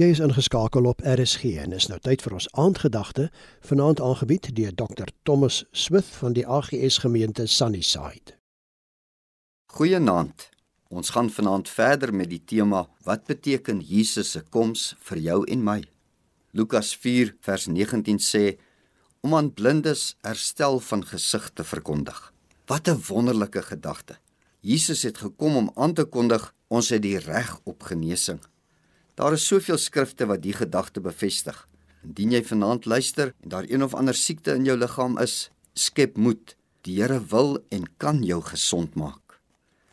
Jy is ingeskakel op RSG en is nou tyd vir ons aandgedagte vanaand aangebied deur Dr Thomas Smith van die AGS gemeente Sunnyside. Goeienaand. Ons gaan vanaand verder met die tema wat beteken Jesus se koms vir jou en my. Lukas 4 vers 19 sê om aan blindes herstel van gesig te verkondig. Wat 'n wonderlike gedagte. Jesus het gekom om aan te kondig ons het die reg op genesing. Daar is soveel skrifte wat die gedagte bevestig. Indien jy vanaand luister en daar een of ander siekte in jou liggaam is, skep moed. Die Here wil en kan jou gesond maak.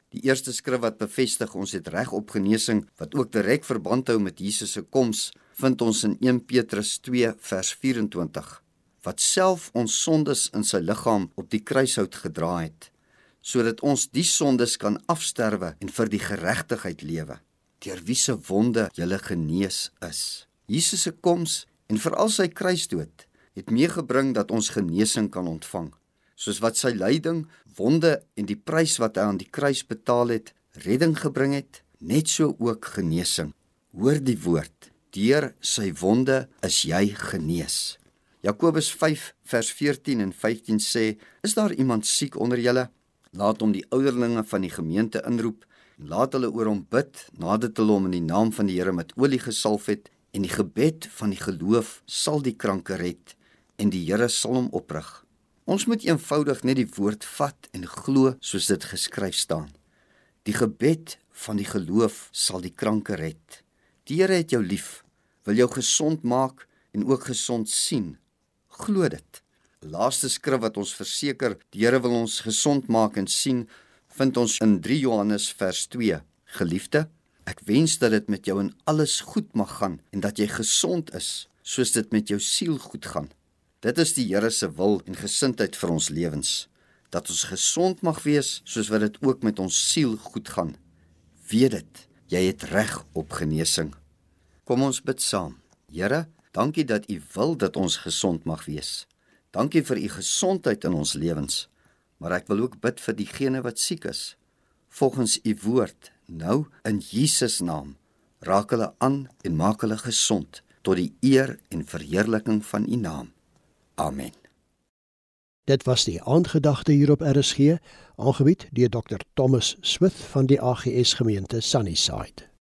Die eerste skrif wat bevestig ons het reg op genesing wat ook direk verband hou met Jesus se koms, vind ons in 1 Petrus 2 vers 24 wat self ons sondes in sy liggaam op die kruishout gedra het sodat ons die sondes kan afsterwe en vir die geregtigheid lewe deur wie se wonde jy genees is. Jesus se koms en veral sy kruisdood het meegebring dat ons genesing kan ontvang. Soos wat sy lyding, wonde en die prys wat hy aan die kruis betaal het, redding gebring het, net so ook genesing. Hoor die woord: Deur sy wonde is jy genees. Jakobus 5 vers 14 en 15 sê: Is daar iemand siek onder julle? Laat hom die ouderlinge van die gemeente inroep en laat hulle oor hom bid nadat hulle hom in die naam van die Here met olie gesalf het en die gebed van die geloof sal die kranke red en die Here sal hom oprig. Ons moet eenvoudig net die woord vat en glo soos dit geskryf staan. Die gebed van die geloof sal die kranke red. Die Here het jou lief, wil jou gesond maak en ook gesond sien. Glo dit. Laaste skrif wat ons verseker, die Here wil ons gesond maak en sien vind ons in 3 Johannes vers 2. Geliefde, ek wens dat dit met jou in alles goed mag gaan en dat jy gesond is soos dit met jou siel goed gaan. Dit is die Here se wil en gesindheid vir ons lewens, dat ons gesond mag wees soos wat dit ook met ons siel goed gaan. Weet dit, jy het reg op genesing. Kom ons bid saam. Here, dankie dat U wil dat ons gesond mag wees. Dankie vir U gesondheid in ons lewens maar ek wil ook bid vir diegene wat siek is. Volgens u woord, nou in Jesus naam, raak hulle aan en maak hulle gesond tot die eer en verheerliking van u naam. Amen. Dit was die aandgedagte hier op RSG, aangebied deur Dr Thomas Smith van die AGS gemeente Sunnyside.